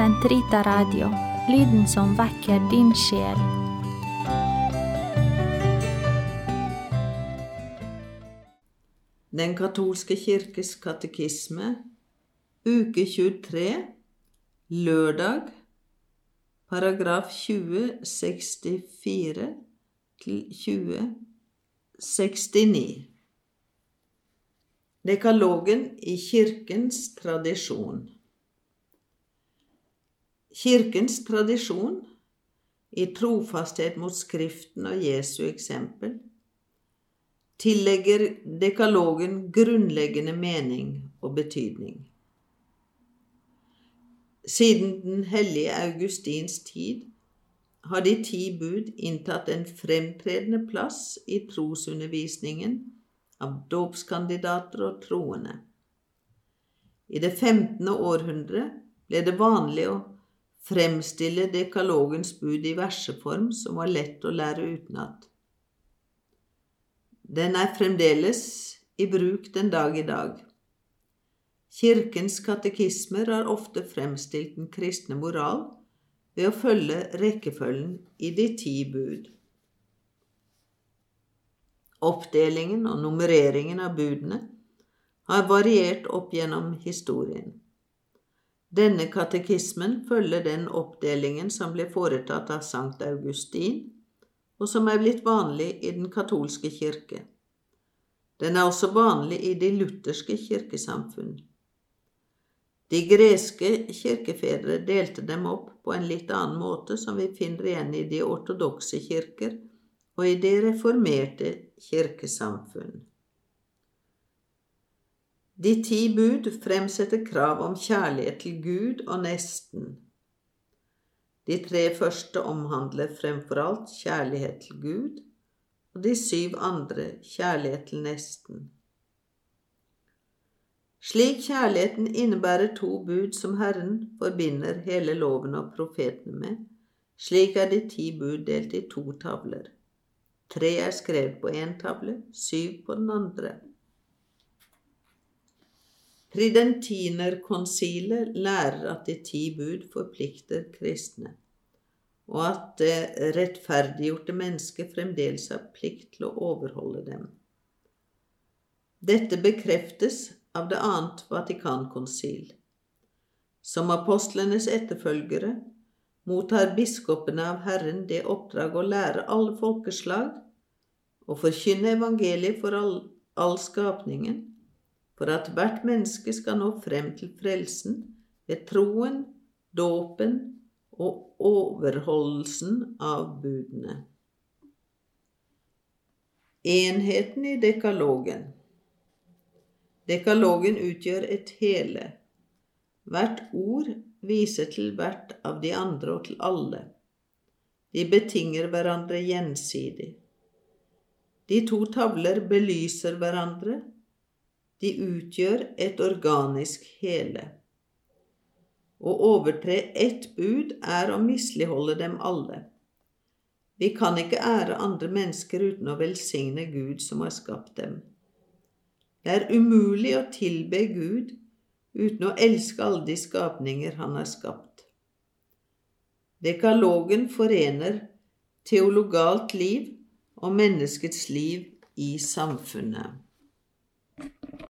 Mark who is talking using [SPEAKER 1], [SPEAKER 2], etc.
[SPEAKER 1] Sentrita Radio, lyden som vekker din sjel.
[SPEAKER 2] Den katolske kirkes katekisme, uke 23, lørdag, paragraf 2064 til 2069. Dekalogen i kirkens tradisjon. Kirkens tradisjon, i trofasthet mot Skriften og Jesu eksempel, tillegger dekalogen grunnleggende mening og betydning. Siden den hellige Augustins tid har de ti bud inntatt en fremtredende plass i trosundervisningen av dåpskandidater og troende. I det 15. århundre ble det vanlig å fremstille dekalogens bud i verseform som var lett å lære utenat. Den er fremdeles i bruk den dag i dag. Kirkens katekismer har ofte fremstilt den kristne moral ved å følge rekkefølgen i de ti bud. Oppdelingen og nummereringen av budene har variert opp gjennom historien. Denne katekismen følger den oppdelingen som ble foretatt av Sankt Augustin, og som er blitt vanlig i den katolske kirke. Den er også vanlig i de lutherske kirkesamfunn. De greske kirkefedre delte dem opp på en litt annen måte, som vi finner igjen i de ortodokse kirker og i de reformerte kirkesamfunn. De ti bud fremsetter krav om kjærlighet til Gud og nesten. De tre første omhandler fremfor alt kjærlighet til Gud, og de syv andre kjærlighet til nesten. Slik kjærligheten innebærer to bud som Herren forbinder hele loven og profetene med, slik er de ti bud delt i to tavler. Tre er skrevet på én tavle, syv på den andre. Tridentinerkonsilet lærer at de ti bud forplikter kristne, og at det rettferdiggjorte mennesket fremdeles har plikt til å overholde dem. Dette bekreftes av det annet Vatikankonsil. Som apostlenes etterfølgere mottar biskopene av Herren det oppdrag å lære alle folkeslag og forkynne evangeliet for all, all skapningen, for at hvert menneske skal nå frem til frelsen ved troen, dåpen og overholdelsen av budene. Enheten i dekalogen Dekalogen utgjør et hele. Hvert ord viser til hvert av de andre og til alle. De betinger hverandre gjensidig. De to tavler belyser hverandre. De utgjør et organisk hele. Å overtre ett bud er å misligholde dem alle. Vi kan ikke ære andre mennesker uten å velsigne Gud som har skapt dem. Det er umulig å tilbe Gud uten å elske alle de skapninger han har skapt. Dekalogen forener teologalt liv og menneskets liv i samfunnet.